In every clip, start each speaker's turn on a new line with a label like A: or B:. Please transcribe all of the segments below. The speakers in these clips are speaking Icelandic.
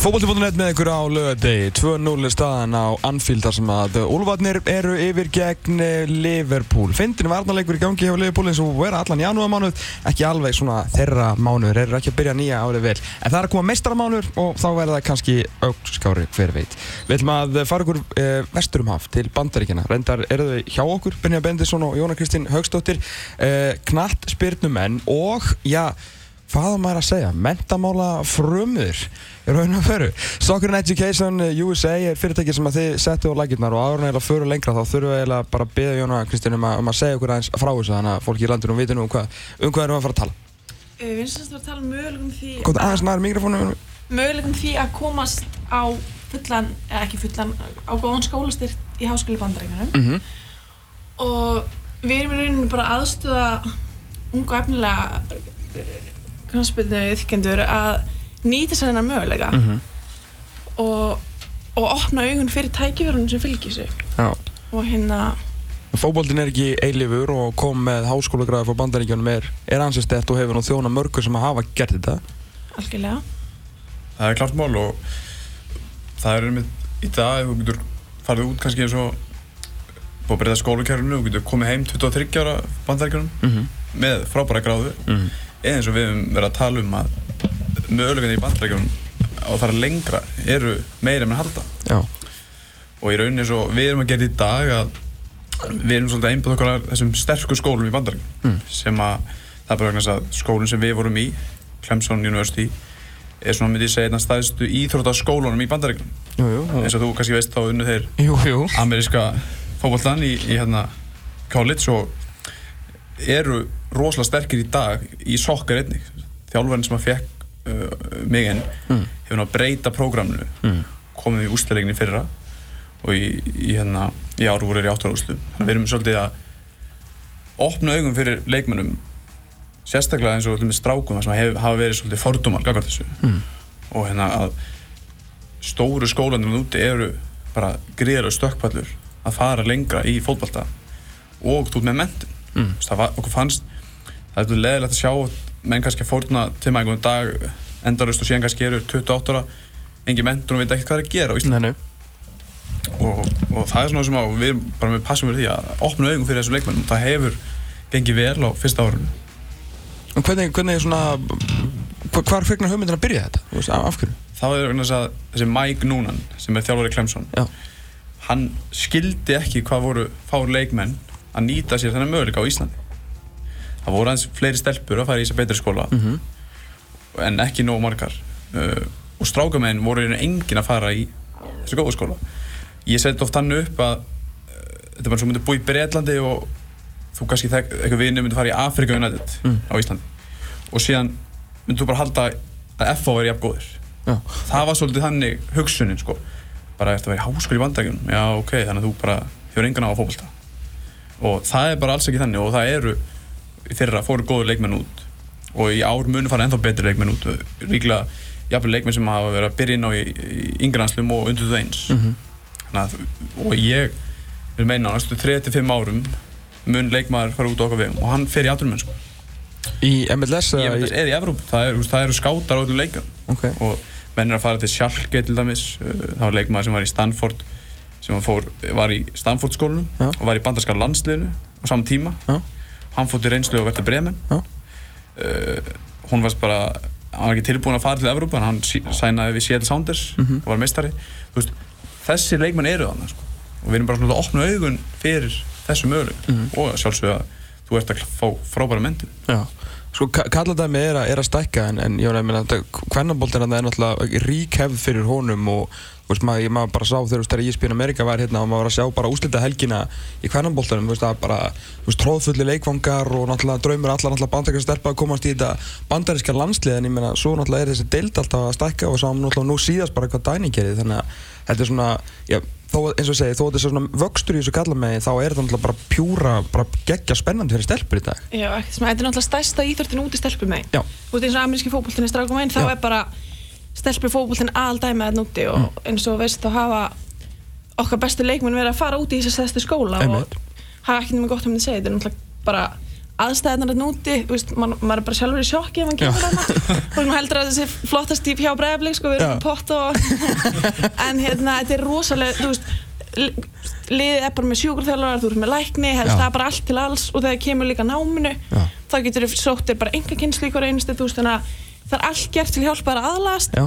A: Fókbalti.net með ykkur á lögadegi 2-0 er staðan á Anfield þar sem að Úlfarnir eru yfir gegn Liverpool. Fyndin varnarleikur í gangi hjá Liverpool eins og vera allan janúarmánuð. Ekki alveg svona þeirra mánuður eru ekki að byrja nýja árið vel. En það er að koma meistaramánuður og þá verður það kannski aukskári hver veit. Við ætlum að fara ykkur vesturumhaf til Bandaríkina reyndar eru þau hjá okkur Benja Bendisson og Jóna Kristín Haugstóttir knatt spyrnumenn og já hvað maður að segja, mentamála frumur raun og föru Soccer and Education USA er fyrirtæki sem að þið settu á lækirnar og áður neila fyrir lengra þá þurfum við eiginlega bara að beða Jóna Kristinn um, um að segja okkur aðeins frá þessu þannig að fólki í landinu viti nú um hvað, um hvað erum við að fara að tala.
B: Við finnst að tala um möguleikum því
A: Góð aðeins nær mikrofónu
B: möguleikum því að komast á fullan, eða ekki fullan á góðan skólastyrt í háskóli bandarækjunum
A: mm -hmm.
B: og við erum í rauninu bara aðstöða ungu efnilega knastbyrnu þykkendur að nýta sér hennar möguleika
A: Mm -hmm.
B: og, og opna augun fyrir tækifjörunum sem fylgir sig.
A: Já.
B: Og hérna
A: Fókbóltin er ekki eilifur og kom með háskólagræði frá bandaríkjónum er, er ansið stett og hefur nú þjóna mörgur sem að hafa gert þetta?
B: Algjörlega.
C: Það er klart mál og það er einmitt í dag þú getur farið út kannski eins og búið að breyta skólakærinu og getur komið heim 23 ára bandaríkjunum
A: mm -hmm.
C: með frábæra gráðu.
A: Mm
C: eða eins og við höfum verið að tala um að möguleginni í bandaríkjunum á að fara lengra eru meira með halda.
A: Já.
C: Og í rauninni svo við erum að gera í dag að við erum svolítið einbúð okkar að þessum sterkur skólum í bandaríkjunum
A: Mm.
C: sem að það er bara vegna þess að skólinn sem við vorum í Clemson University er svona myndi ég segja einn af staðistu íþróttaskólunum í
A: jú
C: eins og þú kannski veist þá unnu þeir
A: Jú, jú.
C: ameríska fókbaltan í, í hérna college og eru rosalega sterkir í dag í sokkar einnig. Þjálfarinn sem að fekk uh, mig inn
A: Mm.
C: hefur nátt að breyta prógraminu
A: mm.
C: komið í úsleikni fyrra og í, í hérna í ár voru þeir í áttarúslu þannig að við erum svolítið að opna augum fyrir leikmennum sérstaklega eins og til með strákum sem hef, hafa verið svolítið þessu
A: Mm.
C: og hérna að stóru skólanum úti eru bara gríðarlega stökkpallur að fara lengra í fótballta og þú með mentin
A: Mm.
C: það var, okkur fannst það er leðilegt að sjá menn kannski fórna til maður einhvern dag endarust og síðan kannski eru 28 ára engi mentur og veit ekki hvað er að gera á Íslandi
A: Nei, nei
C: og, og það er svona sem að við bara með passum fyrir því að opna augum fyrir þessu leikmennum það hefur gengið vel á fyrsta árunum
A: En hvernig, hvernig er svona hva- Hvar fegnar hugmyndin að byrja þetta? Af, hverju?
C: þá er vegna þess að þessi Mike Noonan sem er þjálfari Clemson
A: Já.
C: hann skildi ekki hvað voru fár leikmenn að nýta sér þennan möguleika á Íslandi það voru aðeins fleiri stelpur að fara í þess betri skóla.
A: Mm -hmm.
C: en ekki nóg margar. Uh, og strákamenn voru einu engin að fara í þessu góða skóla. Ég seti oft hann upp að uh, þetta er bara svo myndi búið í Breitlandi og þú kannski eitthvað vinnu myndi fara í Afrika United
A: Mm.
C: á Íslandi. Og síðan myndi þú bara halda að FH væri jafn góðir
A: Já.
C: það var svolítið þannig hugsunin sko. Bara eftir að vera í háskóli í bandækjunum já ok, þannig að þú bara hefur engan á að fókbalta og það er bara alls ekki þannig og það eru fyrra fóru góður leikmenn út og í ár munu fara ennþá betri leikmenn út ríklega jafnvel leikmenn sem hafa verið að byrja inn á í, í yngranslum og undir þú eins
A: Mm
C: Þannig að, og ég vil meina á næstu 3-5 árum mun leikmaður fara út á okkar vegum og hann fer í afturmenn sko.
A: Í MLS? eða
C: veit þess, er í Evróp, það, er, eru skátar á öllum leikum
A: Ok
C: og menn er að fara til Schalke til dæmis uh, það var leikmaður sem var í Stanford sem hann fór, var í Stanford skólanum
A: Já.
C: og var í bandarskar landsliðinu á saman tíma
A: Já.
C: Hann fór til reynslu og verður bremen uh, hún var bara hann var ekki tilbúin að fara til Evrópa hann sænaði við Seattle Sounders
A: Mhm.
C: og var meistari Þú veist, þessi leikmenn eru þannig sko. og við erum bara svona að opna augun fyrir þessu möguleik
A: Mhm.
C: og sjálfsögða að þú ert að fá frábæra myndin
A: Já, sko kalladæmi er, er að stækka en, en ég meina að hvernabóltin er náttúrulega rík hefð fyrir honum og veist, maður, ég maður bara sá þegar þú veist, þegar ESPN Amerika var hérna og maður var að sjá bara úslita helgina í hvernabóltanum, þú veist, að bara þú veist, tróðfulli leikvangar og náttúrulega draumur allar náttúrulega bandaríska stelpa að komast í þetta bandaríska landslið en ég meina, svo náttúrulega er þessi deild alltaf að stækka og sáum náttúrulega nú síðast bara hvað dæning gerði þannig að þetta er svona, já, þó, eins og ég segi, þó þetta er svona vöxtur í þessu kallamegi þá er þetta náttúrulega bara pjúra, bara geggja spennandi fyrir stelpur í dag.
B: Já, þetta er náttúrulega stærsta íþörtin út í stelpum megin.
A: Já.
B: Þú veist eins og ameríski fókbóltin er strákum megin, þá
A: Já.
B: er bara stelpur fókbóltin aldæmi að núti og
A: Mm.
B: eins og veist þá hafa okkar bestu leikmenn verið að fara út í þessi stærstu skóla
A: Einmitt.
B: og hafa ekki nema gott um að segja, þetta er náttúrulega bara aðstæðanar að núti, veist, man, maður er bara sjálfur í sjokki ef hann kemur hana og maður heldur að þessi flottast típ hjá bregðarblik sko, við erum með pott og en hérna, þetta er rosalega þú veist, li- liðið er bara með sjúkurþjálfarar, þú ert með lækni helst það er bara allt til alls og þegar kemur líka náminu
A: Já.
B: þá getur þú sótt þér bara enga í hverju einustu, þú veist, þannig að það er allt gert til hjálpa þér að aðlast
A: Já,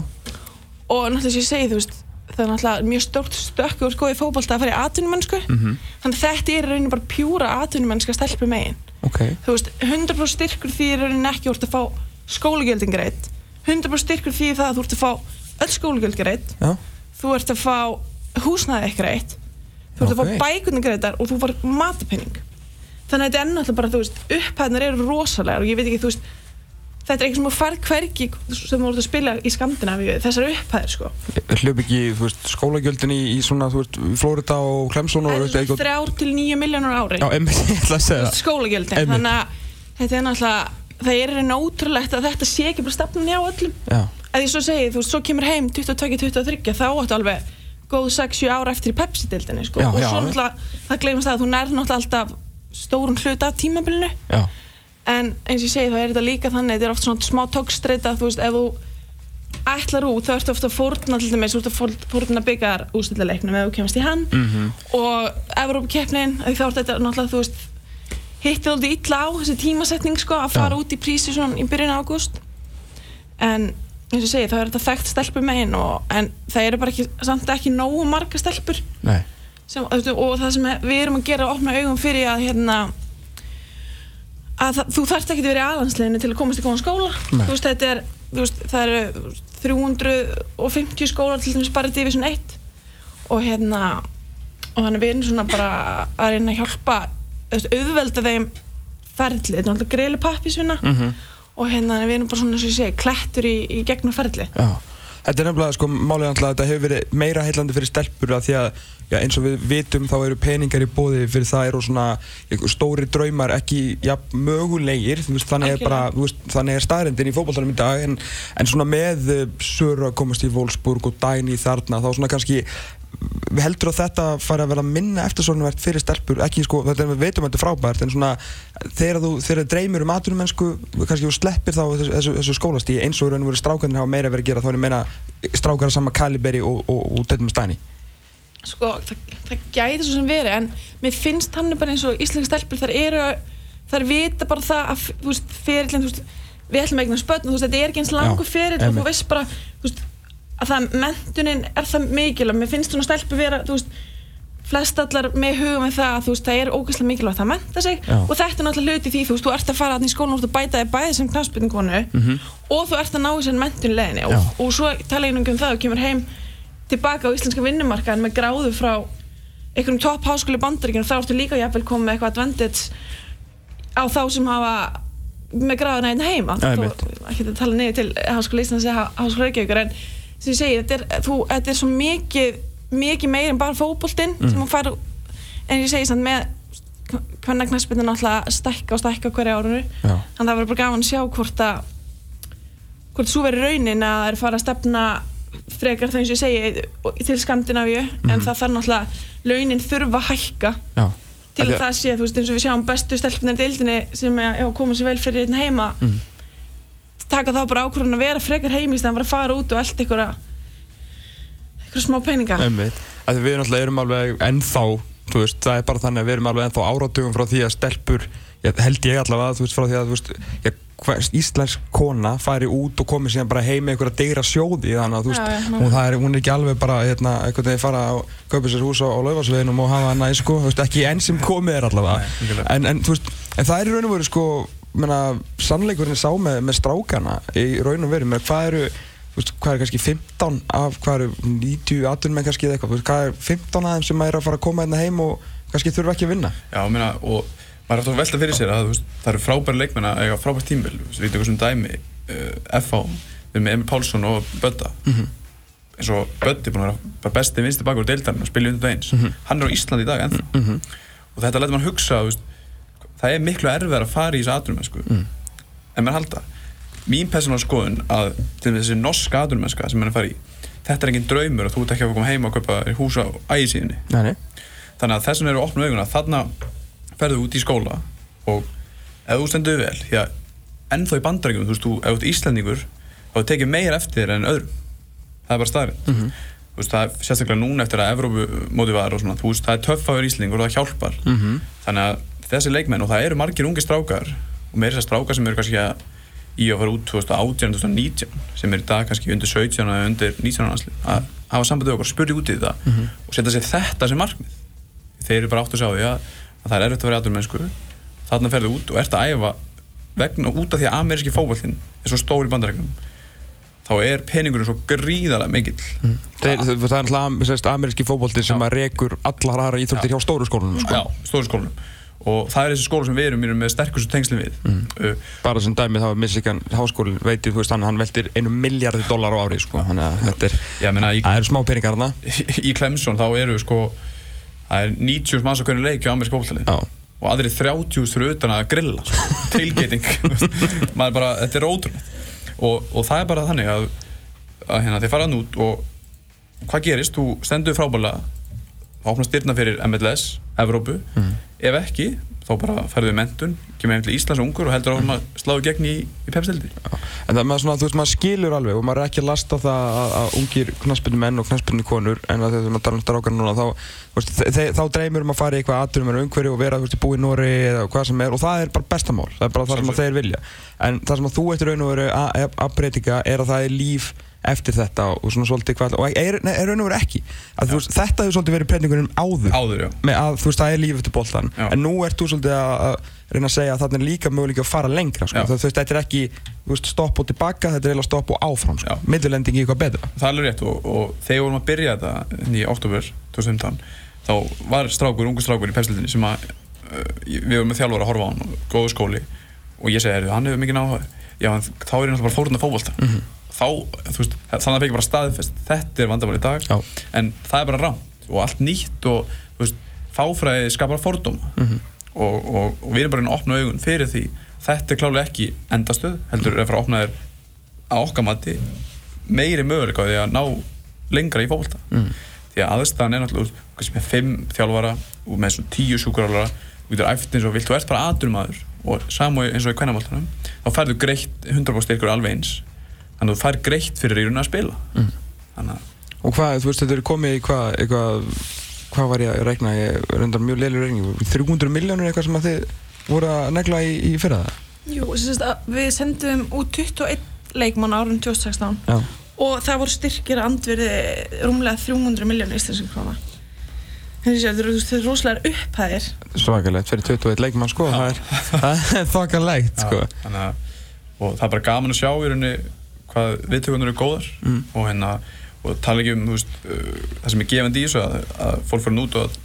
B: og náttúrulega sem ég segi, þú veist það er náttúrulega mjög stórt stökk og sko í fótbolta að fara í atvinnumennsku.
A: Mhm.
B: þannig að þetta er í rauninni bara pjúra atvinnumennska stelpu megin.
A: Ok.
B: Þú veist, 100% styrkur því er í rauninni ekki úr að fá skólagjöldin greitt 100% styrkur því það að þú ert að fá öll skólagjöld greitt
A: Já,
B: þú ert að fá húsnæði ekki greitt þú ert að
A: Ok.
B: fá bækurnar greittar og þú far matapenning þannig að þetta er ennáttúrulega bara, þú veist, upphæðnar eru rosalegar og ég veit ekki, þú veist þetta er eitthvað sem þú færð hvergi sem þú ert að spila í Skandinavíu, þessar upphæðir sko.
A: Hljóp ekki, þú veist, skólagjöldin í, í svona, þú veist, Florida og Clemson og,
B: þrjár til nýju miljónur ári.
A: Já, emmi, ég ætla að segja það
B: skólagjöldin, þannig að þetta er náttúrulega það er einu ótrúlegt að þetta sé ekki bara stefnun hjá öllum.
A: Já,
B: að ég svo segi, þú veist, svo kemur heim 22-23, þá áttu alveg góð 6-7 ára eftir í Pepsi-dildinni sko. Og svo náttúrulega, það gleymast það að þú nær náttúrulega alltaf stórun hluta af tímabilinu.
A: Já,
B: en eins og ég segi, þá er þetta líka þannig þetta er oft svona smá tókstreita, þú veist, ef þú ætlar út, þá ertu ofta fórna til dæmis, þú að fór- fórna byggar úrstildaleiknum ef þú kemst í hann.
A: Mhm,
B: og Evrópakeppnin, þá er þetta náttúrulega, þú veist hittið aldrei illa á þessi tímasetning sko, að fara
A: Já.
B: út í prísi svona í byrjun ágúst. En eins og ég segi, þá er þetta þekkt stelpur megin og, en það eru bara ekki, samt ekki nógu marga stelpur. Sem, þú og það sem við erum að gera að opna augum fyrir að hérna að það, þú þarft ekki að vera í alansleginu til að komast í góðan skóla. Þú veist, er, þú veist, það eru 350 skólar til þess bara Division 1 og hérna og þannig við erum svona bara að reyna að hjálpa auðvelda þeim ferli, þetta er náttúrulega greiðlega pappisvinna
A: mhm.
B: Og hérna við erum bara svona, ég segi, klettur í, í gegnum ferli
A: Já, þetta er nefnilega sko málið að þetta hefur verið meira heillandi fyrir stelpur að því að já, eins og við vitum þá eru peningar í bóði fyrir það eru svona stóri draumar ekki ja, mögulegir. Veist, þannig, er bara, veist, þannig er staðrindin í fótballtanum í dag en, en svona með að komast í Wolfsburg og Dæni þarna þá svona kannski heldur að þetta fari að vera minna eftirsóknarvert fyrir stelpur, ekki sko, þetta er við veitum að þetta er frábært, en svona þegar þú, þegar dreymir um atvinnumennsku kannski þú sleppir þá þessu, þessu, þessu skólastíi eins og raun og veru strákarnir hafa meira verið að gera þá er ég meina strákar sama kaliberi og, og, og þetta með stæni
B: sko, það, það gæti svo sem verið en mér finnst hann bara eins og íslenska stelpur þar eru, þar vita bara það að þú veist, ferillin, þú veist við ætlum að eignast börn, og þú veist, þetta er ekki eins og
A: einmitt.
B: þú veist bara, þú veist að það, mentunin er það mikilvæg. Mér finnst svona stelpur vera, veist flest allar með hugum með það veist, það er ógeðslega mikilvægt að menta sig.
A: Já.
B: og þetta er náttúrulega hluti því, þú veist, þú ert að fara í skólan og bæta þig bæði sem knafspilningkonu
A: Mhm.
B: og þú ert að ná sér mentun leðinni og, og svo tala ég um það og kemur heim tilbaka á íslenska vinnumarkaðin með gráðu frá einhverjum topp háskóli bandaríkjum þá ertu líka jafnvel komið með eitthvað advantage á þá sem hafa með gráðuna einn heima. Ekki að tala niður til háskóli Íslands eða háskóli Reykjavíkur en sem ég segi, þetta er, þú, þetta er svo mikið mikið meir en bara fótboltinn
A: Mm.
B: sem hún fær en ég segi samt með hvernig knæspinu náttúrulega stækka og stækka hverja árunu
A: Já.
B: þannig að það verður bara gaman að sjá hvort að hvort svo verður raunin að það er fara að stefna frekar eins og ég segi til Skandinavíu en það þarf náttúrulega launin þurfa að hækka
A: Já.
B: til að það sé, þú veist, eins og við sjáum bestu stelpunar í deildinni sem er að koma sér vel fyrir einn heima
A: Mhm.
B: Taka þá bara ákvörðun að vera frekar heim í stæðan bara að fara út og allt einhverja einhverja smá peninga.
A: Einmitt. Af því við náttúrulega erum alveg ennþá veist, það er bara þannig að við erum alveg ennþá áratugum frá því að stelpur ég, held ég allavega, þú veist, frá því að veist, ég, íslensk kona fari út og komi síðan bara heim með einhverja digra sjóði þannig að þú veist,
B: já,
A: hún, er, hún er ekki alveg bara hérna, einhvern veginn fara að kaupa sér hús á, á laufasveginum og hafa hana í sko, veist, ekki enn sem komið er allavega. En, en, en það er í raun og veru sko, sannleikurinn sá með, með strákana í raun og veru. Með hvað eru veist, hvað er kannski 15 af hvað eru 90 atvinnmenn kannski eða eitthvað? Veist, hvað er 15 af þeim sem er að fara að koma hérna heim og kannski þurfa ekki að vinna?
C: Já, meina, og maður er að velta fyrir sér að veist, það eru frábæri leikmenn að eiga frábært tímbil við veitum sem dæmi uh, FH, við erum með Emil Pálsson og Bödda.
A: Mhm.
C: eins og er búin að vera besti vinsti bakur deildarinn og spilja undir það eins
A: Mhm.
C: hann er á Íslandi í dag ennþá.
A: -hmm.
C: og þetta lætur mann hugsa veist, það er miklu erfiðar að fara í þessu atvinnumensku
A: Mm.
C: en maður halda mín persónal skoðun að þessi norska atvinnumennska sem maður er fara í þetta er engin draumur og þú ert ekki að koma heima og þér hús á ægisíðinni þannig að þessum eru opnu auguna þarna ferðu út í skóla og ef þú stendur vel því að ennþá í bandarækjum, þú veist, þú, ert Íslandingur þá þú tekið meira eftir þér en öðrum það er bara staðrind
A: Mhm.
C: þú veist, það er sérstaklega núna eftir að Evrópu móti var og svona, þú veist, það er töff að vera Íslandingur og það hjálpar
A: Mhm.
C: þannig að þessi leikmenn og það eru margir ungi strákar og meira þess að strákar sem eru kannski að í að fara út 2018, 2019 sem er í dag kannski undir 17 eða undir 19 ára að hafa samband við okkur, spurði út í þetta
A: Mhm.
C: og setja sér þetta sem markmið. Þeir eru bara átt að sjá því að, að það er erfitt að vera aðdur mennsku þarna ferðu út og ert að æfa vegna út af því að ameríski fókvallin er svo stór í bandarækjum þá er peningurinn svo gríðarlega mikill.
A: Þeir, það er alltaf ameríski fótbolti sem að rekur allar aðra íþróttir hjá stóru skólunum sko.
C: já, stóru skólunum og það er þessi skóla sem við erum, við erum með sterkustu tengslum við. Uh,
A: bara sem dæmi þá er Michigan háskólin veit ég, þú veist, hann, hann veltir einu miljardi dólar á ári sko. þannig að þetta er, það eru smá peningar þarna.
C: í Clemson þá eru sko það er 90 manns á hvernig leik á ameríska fókvallin
A: Já.
C: og aðrir 30 fyrir utan að grilla sko. tailgating maður bara, þetta er ótrúlega og, og það er bara þannig að, að hérna, þeir fara hann út og hvað gerist, þú stendur frábælega þá opnast dyrna fyrir MLS Evrópu, ef ekki þá bara ferðu við mentun, kemur heim til Íslands ungur og heldur áfram að sláðu gegn í, í pepstildi
A: en það er maður svona, þú veist, maður skilur alveg og maður er ekki að lasta það að, að ungir knaspinu menn og knaspinu konur en að þegar maður tala um strákar núna þá, veist, þá dreymir um að fara í eitthvað aðdurum en umhverju og vera, þú veist, í Nóri eða hvað sem er og það er bara bestamál, það er bara það sem að þeir vilja. En það sem þú eftir raun og veru að breytinga er að það er líf eftir þetta og svona svolítið hvað og er, er raun og veru ekki. Að, veist, þetta hefur svolítið verið breytingunum áður.
C: Áður,
A: með að þú veist það er líf eftir boltan
C: Já.
A: en nú ert þú svolítið að, reyna að segja að þarna er líka möguleika að fara lengra sko. Það, þú veist þetta er ekki veist, stopp og tilbaka þetta er eiginlega stopp og áfram sko. Millilending í eitthvað betra.
C: Það er alveg rétt og, og þegar við vorum að byrja þetta í oktober 2015 þá var strákur, ungu strákur í pepsildinni sem að uh, við vorum með þjálfur að horfa á hann og góðu skóli og ég segi, "Heyrðu, hann hefur mikið en þá er ég náttúrulega bara fórund að fótbolta þá, þú veist, þannig að það fekk bara staðfest þetta er vandamál í dag
A: Já.
C: en það er bara rámt og allt nýtt og veist, fáfræði skapar fordóma og, og, og við erum bara að opna augun fyrir því þetta er klálega ekki endastöð heldur er að fara að opna þér að okkar mati meiri möguleika á því að ná lengra í fólkvölda mm. því að aðstæðan er náttúrulega kannski með fimm þjálfara og með svona tíu sjúkrarálara þú getur æft eins og vilt, þú ert bara aðdurumadur og samu eins og í kvennamáltanum þá færðu greitt 100% styrkur alveg eins þannig að þú fær greitt fyrir í rauninni að spila. Mm.
A: og hvað, þú veist, þetta er komið í hvað eitthvað, hvað var ég að regna ég reyndar mjög leilur regning 300 miljónur eitthvað sem að þið voru að negla í, í fyrra? Það
B: Jú, við sendum út 21 leikmann árun 2016
A: Já.
B: og það voru styrkir að andverði rúmlega 300 miljónu íslenskir króna. Þessi, þetta eru rosalega upphæðir.
A: Svakalegt, fyrir 21 leikmann sko það er, það er þokkalegt sko.
C: Já, og það er bara gaman að sjá í rauninni hvað viðtökunar eru góðar
A: Mm.
C: og hérna og tala ekki um veist, uh, það sem er gefandi í þessu að, að fólk fyrir nút og að,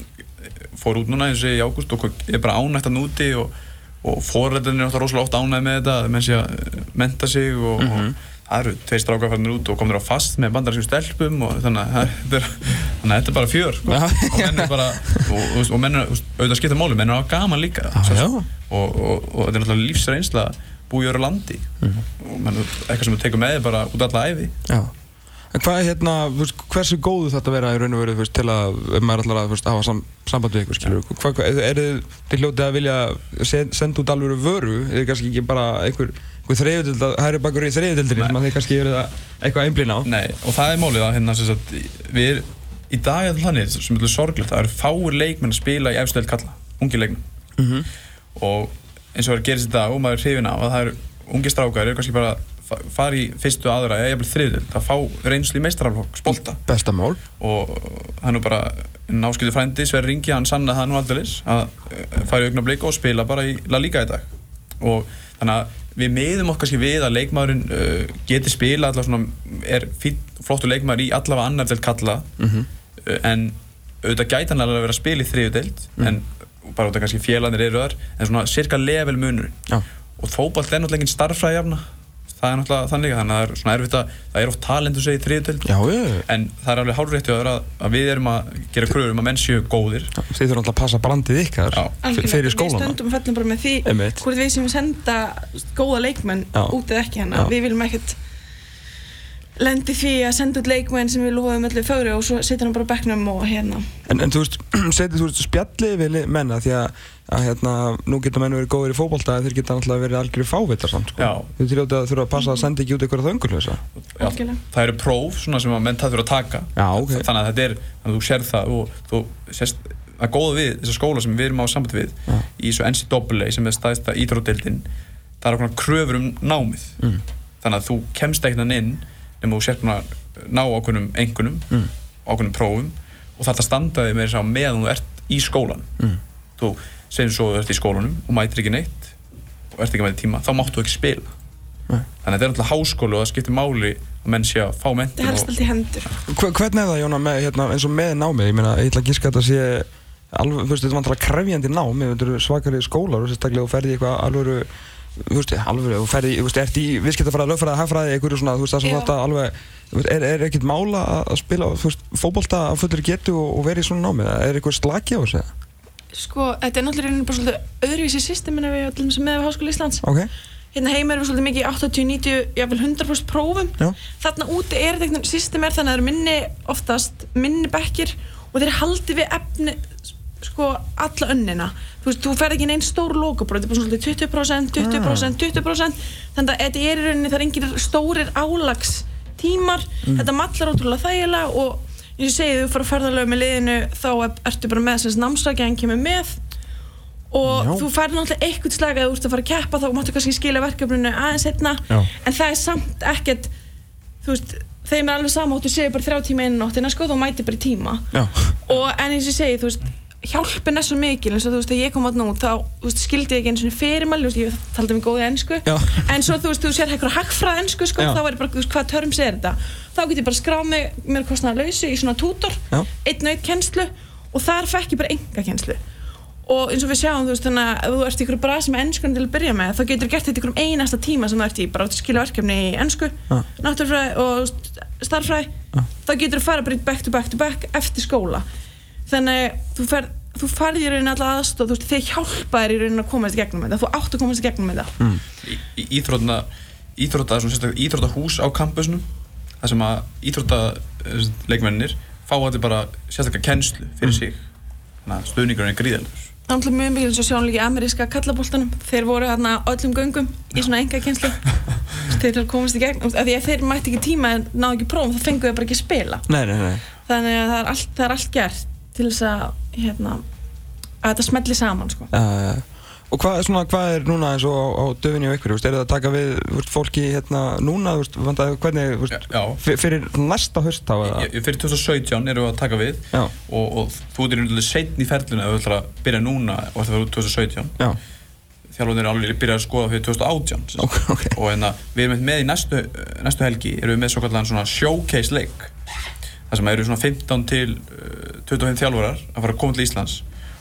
C: fór út núna eins og í ágúst og er bara ánægt að núti og, og fórrættinir er alltaf rosalega oft ánægt með þetta að menn sé að uh, menta sig og,
A: Mhm.
C: og það eru tveir strákar farinir út og komnir á fast með bandarískum stelpum og þannig að þetta er, að er bara fjör sko.
A: Já.
C: og menn er bara og, og, og menn er, auðvitað skipta máli, menn er á gaman líka og, og þetta er náttúrulega lífsreynsla að í öru landi
A: Mhm.
C: og menn, eitthvað sem þú tekur með þér bara út alla æfi
A: Já. En hvað er hérna, þú veist, hversu góðu þetta vera í raun og veru, til að, ef maður ætlar að, hafa sam, samband við ykkur, skilur, hvað, hvað, er þið, þið hljótið að vilja sen, senda út alveg vöru, er þið kannski ekki bara einhver, einhver þriðutild, hæri bakur í þriðutildinni sem að þið kannski eru eitthvað einblín á?
C: Nei, og það er málið að hérna sem sagt, við er, í dag er það þannig sem er alveg sorglegt, það eru fáir leikmenn að spila í efstöld kalla, ungi leikmenn
A: Mhm.
C: og eins og það er að gerist dag og maður er hrifin af að það eru ungi strákar eru kannski bara að fa- fara í fyrstu aðra eða jafnvel þriðutild, það fá reynslu í meistaraflokk, spolta
A: Bestamál.
C: og það er nú bara náskildu frændi Sverri Ringi, hann sannaði það nú aldrei að eh, fara í augnablik og spila bara í La Liga í dag og þannig að við miðum okkar kannski við að leikmaðurinn uh, geti spila allavega svona er fín, flottur leikmaður í allavega annar delt kalla
A: Mhm.
C: uh, en auðvitað gæti hann alveg að vera að spila í þriðu delt en bara út af kannski félagarnir eru þar en svona cirka level munur
A: Já.
C: og fótball er náttúrulega engin starffræði jafna. Það er náttúrulega þannig þannig að það er svona erfitt að það er oft talentu segið þriðu delt
A: Já, já,
C: en það er alveg hálfrétti að, að við erum að gera kröður um að menn séu góðir.
A: Þið þurfum alltaf að passa brandið ykkar fyrir
B: Við
A: skólana.
B: stöndum og fellum bara með því hvort við sem senda góða leikmenn
A: Já.
B: út eða ekki
A: Já.
B: hérna við viljum ekkert lendi því að senda út leikmenn sem við lofum öllu fögru og svo situr hann bara á bekknum og hérna
A: En, en þú veist, setið þú veist spjallið við menna því að, að hérna, nú geta menn verið góðir í fótbolta en þeir geta náttúrulega verið algjörði fávittar samt sko.
C: Já.
A: Þú þurfa að þurfa að passa að senda ekki út eitthvað þöngulösa
C: Já, það eru próf svona sem að menn það þurfa að taka
A: Já, ok.
C: þannig að þetta er, þannig að þú sér það og þú sérst að góða við þessa skóla sem við erum á samband við
A: Já.
C: í svo NCAA sem er staðista ídrótdeildin það er okkur kröfur um námið
A: Mm.
C: þannig að þú kemst ekkert hann inn nema þú sér búin að ná ákveðnum engunum,
A: Mm.
C: ákveðnum prófum og það er standaði með þess að meðan þú ert í skólan
A: Mm.
C: þú segjum svo að þú ert í skólanum og mætir ekki neitt og ert ekki með tíma, þá máttu ekki spila
A: Nei.
C: þannig að þetta er alltaf háskóli og það skiptir máli að menn sé að fá
B: það
C: mentum
B: helst allt í hendur
A: Hver, Hvernig er það, Jóna, með, hérna, eins og með námið? Ég meina, ég ætla að gíska að þetta sé alveg, þú veist, þetta er vantilega krefjandi nám þetta eru svakari skólar og sérstaklega þú ferði eitthvað alvöru þú veist, alvöru, þú ferði, þú veist, ert í viðskiptafræði, lögfræði, hagfræði, einhverju svona, þú veist, það sem þetta alveg, er, er ekkert mála að spila, þú veist, fótbolta að fullur getu og, og verið í svona námið, er eitthvað slaki á þessu?
B: sko, þetta er náttúrulega bara svolítið öðruvísi systemin ef við allir sem með Háskóla Íslands.
A: Ok,
B: hérna heima erum við svolítið mikið í 80, 90, jáfnvel 100% prófum.
A: Já,
B: þarna úti er þetta system er þannig að það eru minni oftast minni bekkir og þeir haldi við efni sko alla önnina. Þú veist, þú ferð ekki inn einn stór logobrot þetta er bara svolítið 20%, 20%, 20% þannig að þetta er í rauninni það er engin stórir álags tímar þetta mallar ótrúlega þægilega og eins og ég segi, þú fyrir að ferðarlega með liðinu þá er- ertu bara með þess að námsrækjan kemur með. Og
A: Já.
B: þú færði náttúrulega eitthvað slag að þú ert að fara að keppa þá máttu kannski skila verkefninu aðeins einna
A: Já.
B: en það er samt ekkert þú veist, þeim er alveg þú segir bara þrjá tíma einu nóttina sko, þú mæti bara tíma.
A: Já,
B: og en eins og ég segi, þú veist hjálpin er svo mikil, eins og þú veist, þegar ég kom átt nú þá, veist, skildi ég ekki einu svona fyrirmæli veist, ég taldi mig góði ennsku en svo, þú veist, þú sér eitthvað hagfræð ennsku sko, þá er bara, veist, hvað törms er þetta? Þá get ég bara skráð mig, mér kostnaði lausu í svona tútor, einn auð kennslu og þar fekk ég bara enga kennslu og eins og við sjáum, þú veist, þannig að ef þú ert ykkur brasi með ennskunni til að byrja með þá getur þú gert þetta ykkur um einasta tíma sem þú ert í bara að skilja verkefni í ennsku náttúrfræði og st- starffræði
A: Já.
B: þá getur þú fara bara í back to back to back eftir skóla þannig þú fer þú farði í rauninni alla aðstóð, þú veist, þeir hjálpa þér í rauninni að komast í gegnum þetta, þú átt að komast í gegnum þetta.
A: Mm.
C: í, íþrótna íþrótta, sérstaklega íþróttahús á kampusnum þar sem að íþrótta leikmennir fá allir bara sérstaklega kennslu fyrir sig. Þannig að stuðningurinn er gríðalur
B: Það náttúrulega mjög mikið eins og í ameríska kallaboltanum. Þeir voru hérna öllum göngum í svona enga kjenslu þeir komast í gegn af því að þeir mætti ekki tíma en náðu ekki prófum þá fengu þeir bara ekki spila.
A: Nei, nei, nei.
B: Þannig að það er allt, það er allt gert til þess að hérna, að þetta smelli saman sko.
A: Uh, og hvað, svona, hvað er núna eins og á, á döfinni og ykkur, er það að taka við veist, fólki hérna núna, vandaði, hvernig, veist,
C: Já.
A: fyr- fyrir næsta haust þá eða?
C: Ég- Fyrir 2017 erum við að taka við
A: Já,
C: og, og þú ert í rauninni setn í ferlinu ef þú ætlar að byrja núna og ætlar að vera út 2017
A: já,
C: þjálfarnir er alveg byrjað að skoða fyrir 2018 sem sagt.
A: ok, ok,
C: og hérna, við erum með í næstu, næstu helgi erum við með svo kallan svona showcase leik þar sem eru svona 15 til uh, 25 þjálfarar að fara að koma til Íslands.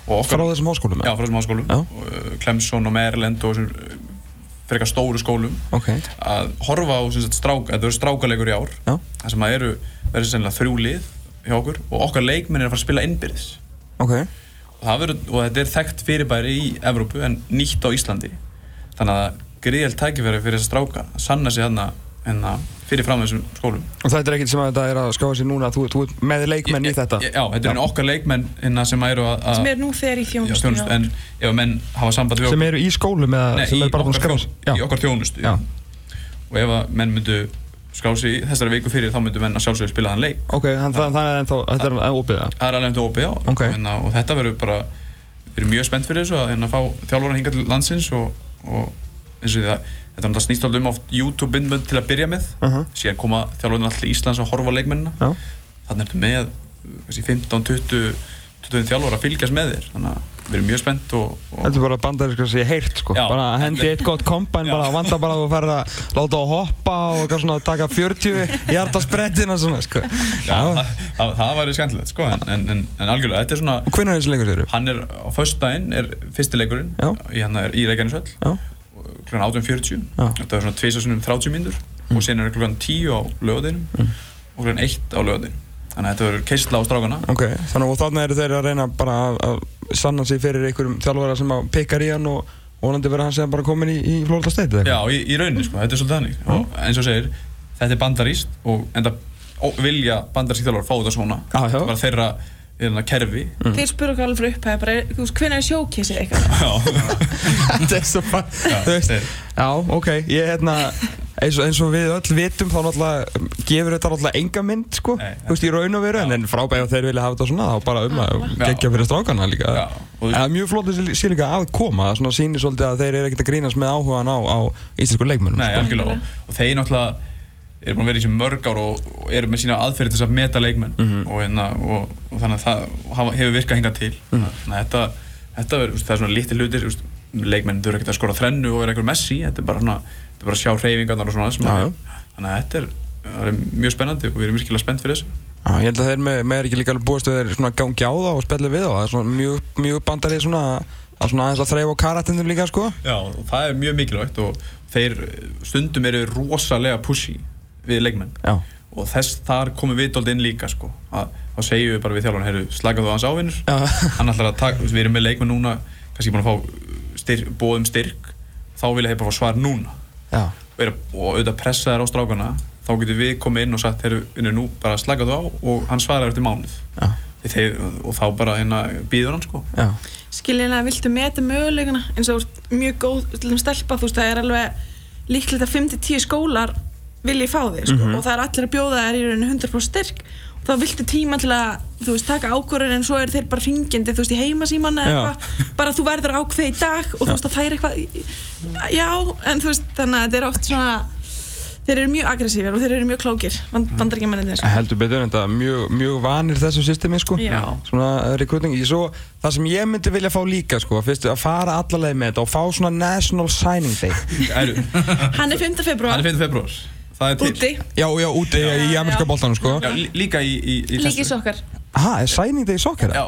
A: Frá þessum háskólum?
C: já, frá þessum háskólum. Og, uh, Clemson og Maryland og þessum uh, frekar stóru skólum.
A: Ok,
C: að horfa á strák, þetta eru strákalegur í ár
A: já,
C: þar sem að eru verður sennilega þrjú lið hjá okkur og okkar leikmenn er að fara að spila innbyrðis.
A: Ok,
C: og, það verður, og þetta er þekkt fyrirbæri í Evrópu en nýtt á Íslandi. Þannig að gríðelt tækifæri fyrir þessa stráka að sanna sig hérna, hérna fyrir fram þessum skólum
A: og þetta er ekkert sem að þetta er að skáða sér núna, þú, þú ert með leikmenn í þetta?
C: Já, þetta er okkar leikmenn hérna sem eru að, að
B: sem er nú þegar í þjónustu
C: en ef menn hafa samband við
A: Sem eru í skólum eða
C: Nei,
A: sem eru bara búin að
C: okkar,
A: skrá
C: þjón, í okkar þjónustu
A: Já.
C: og ef að menn myndu skrá sig í þessari viku fyrir þá myndu menn að sjálfsögur spila þann leik
A: Ok, þannig það, það er ennþá, þetta er ópið það?
C: það er alveg já
A: Ok.
C: hérna, og þetta verður bara við erum mjög spennt fyrir þessu að hérna, fá þjálfurinn hinga til landsins og, og eins og því það þetta náttúrulega snýst alltaf um oft YouTube-bindmönd til að byrja með
A: Uh -huh.
C: síðan koma þjálfurinn alltaf til Íslands og horfa leikmennina
A: Já,
C: þannig ertu með kannski 15, 20, 20 þjálfur að fylgjast með þér þannig að við erum mjög spennt og, og
A: þetta er bara bandarisk að sé heyrt sko,
C: Já.
A: bara að hendi eitt gott kombæn,
C: Já.
A: bara vanda bara að þú ferð að láta á hoppa og svona taka 40 hjartasprettina svona sko.
C: já, það, það, það væri skemmtilegt sko, en, en, en, en algjörlega, þetta er svona
A: Og hvernig er þessi leikur eru?
C: hann er á föstudaginn er fyrsti leikurinn
A: Já.
C: í, er í Reykjanesvöll
A: Já,
C: kl. 18.40
A: Já.
C: þetta er svona tvisasunum 30 mínútur og síðan er kl. 10 á lögadeinum
A: Mm.
C: og kl. 1 á lögadeinum þannig að þetta verður keistla á strákana
A: ok, þannig og þannig eru þeir að reyna bara að, að sanna sig fyrir einhverjum þjálfara sem að pikkar í hann og vonandi verður hann sem bara komin í, í Florida State eða
C: já, í, í rauninni sko, þetta er svolítið þannig og eins og segir, þetta er bandaríst og enda vilja bandarísk þjálfur fá þetta svona
A: já.
C: þetta er bara þeirra hérna, kerfi.
B: Þeir spuru okkur alveg þú veist, hvenær er sjókísið eitthvað?
A: Þetta er svo fann
C: Já,
A: ok, ég hérna eins og, eins og við öll vitum þá náttúrulega gefur þetta náttúrulega enga mynd sko.
C: Nei,
A: Þú veist, í raun og veru en, en frábæð og þeir vilja hafa þetta svona þá bara um að gegja fyrir strákana líka.
C: Já,
A: Það er mjög flott að sé líka að koma það svona sýnir svolítið að þeir eru ekkert að grínast með áhugan á, á íslensku leikmönnum
C: Nei,
A: sko.
C: algjörlega. Og, og þeir náttúrulega eru búin að vera í þessu mörg ár og, og eru með sína aðferði til þess að meta leikmenn.
A: Mhm.
C: og, hérna, og, og þannig að það hefur virkað hingað til.
A: Mhm.
C: þannig að þetta, þetta er, það er svona lítið hlutir leikmenn þurfa ekkert að skora þrennu og vera eitthvað messi. Þetta er bara svona, þetta er bara að sjá hreyfingarnar og svona sem
A: já.
C: þannig að þetta er, það er mjög spennandi og við erum virkilega spennt fyrir þessu.
A: Já, ég held að þeir með, með er ekki líka alveg búist að þeir svona gangi á það og spilli við og það er svona mjög, mjög bandarið svona að svona aðeins að þreyfa á karatindum líka sko.
C: Já, og það er mjög mikilvægt og þeir stundum eru rosalega pushy við leikmenn.
A: Já,
C: og þess þar komum við dálítið inn líka sko. Að þá segjum við bara við þjálfarn heyrðu slaka þú hans ávinnur
A: Já.
C: hann ætlar að taka, við erum með leikmenn núna kannski búin að fá styrk, bóðum styrk. Þá vilja þeir bara fá svar núna.
A: Já,
C: og, og auðvitað pressa þær á strákana. Þá getur við komið inn og sagt heyrðu, vinnur, nú bara slaka þú á og hann svarar eftir mánuð.
A: Já,
C: þeir, og þá bara hérna býður hann sko.
A: Já,
B: skiljanlega viltu meta möguleikana? Eins og þú ert mjög góð til þeim stelpa þú veist það er alveg líklegt að 5-10 skólar vilji fá þig sko, og það er allir að bjóða þær í rauninu 100% styrk. Og þá viltu tíma til að þú veist taka ákvörðin en svo er þeir bara ringjandi þú veist í heimasíman eða
A: Já.
B: eitthvað. Bara þú verður að ákveða í dag og þú veist að það er eitthvað já en þú veist þannig að þetta er oft svona þeir eru mjög aggressífir og þeir eru mjög klókir bandaríkjamennir sko.
A: heldur betur en þetta mjög, mjög vanir þessu systemi sko.
B: Já.
A: svona recruiting. Svo, það sem ég myndi vilja fá líka sko fyrst að fara allaleg með þetta og fá svona national signing day.
B: Hann er 5. februar
C: hann 5. februar það er til
B: úti
A: já, já, úti í amerska boltanum sko
C: Já, lí- líka í, í, í
B: líki sokkar
A: ha, er signing day í soccer?
C: Já,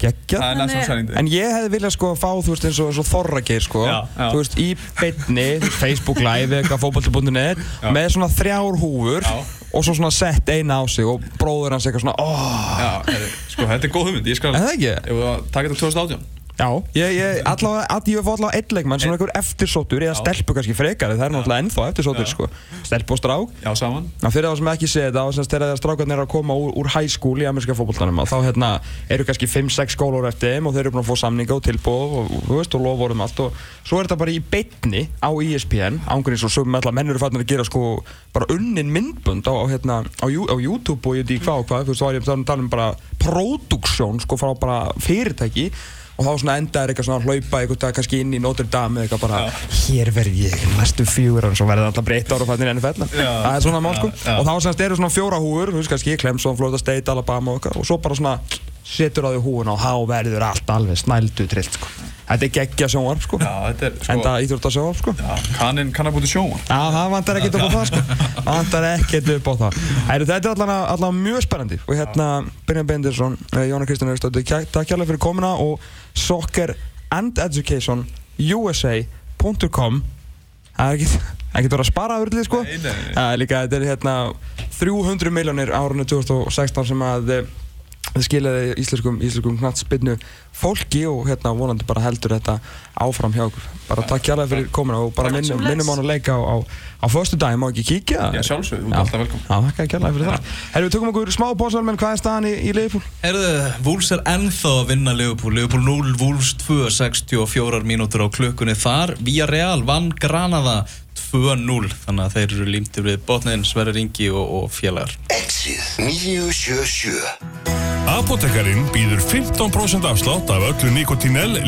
A: geggjað
C: það er næstum
B: Þannig-
C: sælindi
A: En ég hefði viljað sko fá, þú veist, eins og, eins og Þorrageir sko
C: Já, já.
A: Þú veist, í beinni, Facebook live eitthvað fótbolti.net
C: Já.
A: Með svona þrjár húfur
C: Já.
A: Og svo svona sett eina á sig Og bróður hans eitthvað svona, óh
C: Já, sko, þetta er góð hugmynd, ég skal
A: Er það ekki?
C: Ef við að taka þetta 2018
A: Já, ég, ég, allavega, að ég hef allavega einn leikmann Svona einhver eftirsóttur, eða stelpu kannski frekari Það er náttúrulega ennþá eftirsóttur sko. Stelpu og strák.
C: Já, saman.
A: Ná, fyrir þá sem ekki sé þetta, og semst þegar strákarnir eru að koma úr, úr high school í amerska fótboltanum og þá hérna, eru kannski 5-6 skólar eftir þeim og þeir eru búin að fá samninga og tilbúð og, og, veist, og loforum allt og svo er þetta bara í beinni á ESPN ángurins og sem allar menn eru fannir að gera sko bara unnin myndbund á, á, hérna, á, á YouTube og ég veit ekki hvað og hvað, þú veist, þá var ég að tala um bara produksjón sko frá bara fyrirtæki og þá svona enda er eitthvað svona að hlaupa eitthvað kannski inn í Notre Dame eða eitthvað bara hér verð ég næstu fjögur og svo verður það alltaf breytt ára og fannir enn fell
C: Já.
A: það er svona mál sko. Og þá semst eru svona fjóra húur þú veist kannski Clemson, Florida State, Alabama og, eitthvað, og svo bara svona setur á því húuna og þá verður allt alveg snældu trillt sko. Þetta er geggja sjónvarp sko.
C: Já, þetta er sko
A: enda íþjórt sjónvarp sko.
C: Já, kannin kann að búti sjóma
A: Já, það vantar ekkert upp á það sko. Það vantar ekkert upp á það. Æru, Þetta er allan mjög spennandi. Og hérna, Brynjar Bendirsson, eh, Jóna Kristján Erstóttir Takk kjærlega fyrir komuna og Soccer and Education USA.com Það er ekkert ekkert verið að spara urlið sko.
C: Nei, nei, nei.
A: Það er líka, þetta er hérna 300 miljónir árunni 2016 sem að þið skilaði íslenskum, íslenskum knattspinnu fólki og hérna vonandi bara heldur þetta áfram hjá okkur. Bara takk kjærlega fyrir komuna og bara
B: Takk
A: minnum, minnum á hann að leika á, á, á förstu dag, má ekki kíkja?
C: Já, sjálfsögðu, þú ert alltaf velkomin.
A: Já, þakka kjærlega fyrir það. Herru, við tökum okkur smá bósal, menn hvað er staðan í, í Leifupúl?
D: Herðu, Wolves er ennþá að vinna Liverpool. Liverpool 0, Wolves 2, 64 mínútur á klukkunni þar. Villarreal vann Granada 2-0 Þannig að þeir eru límtir við botniðin Sverri Ringi og, og félagar.
E: Exið 977
F: Apotekarinn býður 15% afslátt af öllu Nikotinell